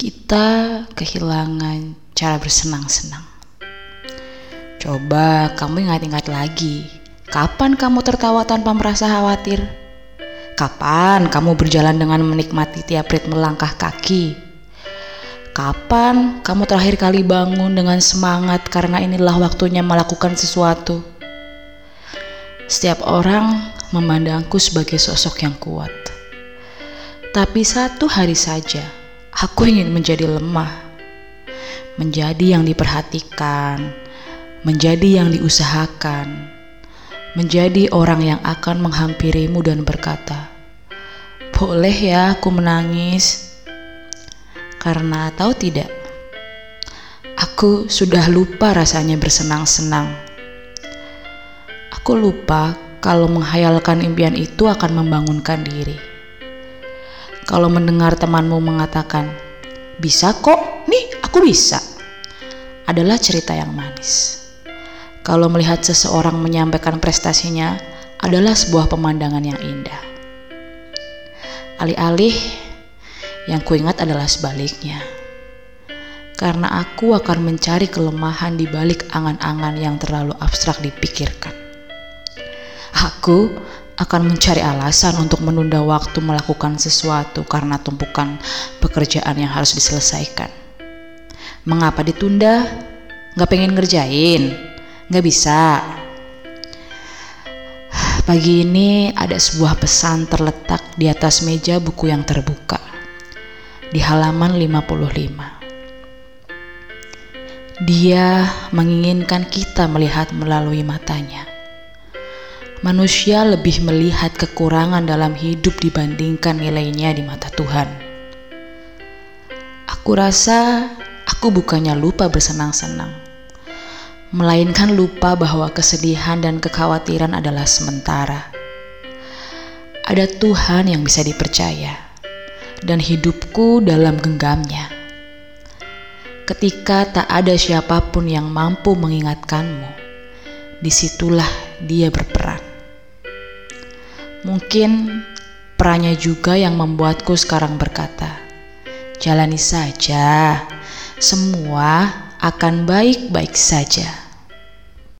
kita kehilangan cara bersenang-senang. Coba kamu ingat-ingat lagi, kapan kamu tertawa tanpa merasa khawatir? Kapan kamu berjalan dengan menikmati tiap ritme langkah kaki? Kapan kamu terakhir kali bangun dengan semangat karena inilah waktunya melakukan sesuatu? Setiap orang memandangku sebagai sosok yang kuat. Tapi satu hari saja, Aku ingin menjadi lemah, menjadi yang diperhatikan, menjadi yang diusahakan, menjadi orang yang akan menghampirimu dan berkata, "Boleh ya aku menangis?" Karena tahu tidak, aku sudah lupa rasanya bersenang-senang. Aku lupa kalau menghayalkan impian itu akan membangunkan diri. Kalau mendengar temanmu mengatakan, "Bisa kok, nih aku bisa." Adalah cerita yang manis. Kalau melihat seseorang menyampaikan prestasinya, adalah sebuah pemandangan yang indah. Alih-alih yang kuingat adalah sebaliknya. Karena aku akan mencari kelemahan di balik angan-angan yang terlalu abstrak dipikirkan. Aku akan mencari alasan untuk menunda waktu melakukan sesuatu karena tumpukan pekerjaan yang harus diselesaikan. Mengapa ditunda? Gak pengen ngerjain? Gak bisa. Pagi ini ada sebuah pesan terletak di atas meja buku yang terbuka. Di halaman 55. Dia menginginkan kita melihat melalui matanya manusia lebih melihat kekurangan dalam hidup dibandingkan nilainya di mata Tuhan. Aku rasa aku bukannya lupa bersenang-senang, melainkan lupa bahwa kesedihan dan kekhawatiran adalah sementara. Ada Tuhan yang bisa dipercaya, dan hidupku dalam genggamnya. Ketika tak ada siapa pun yang mampu mengingatkanmu, di situlah dia berperan. Mungkin perannya juga yang membuatku sekarang berkata, "Jalani saja, semua akan baik-baik saja."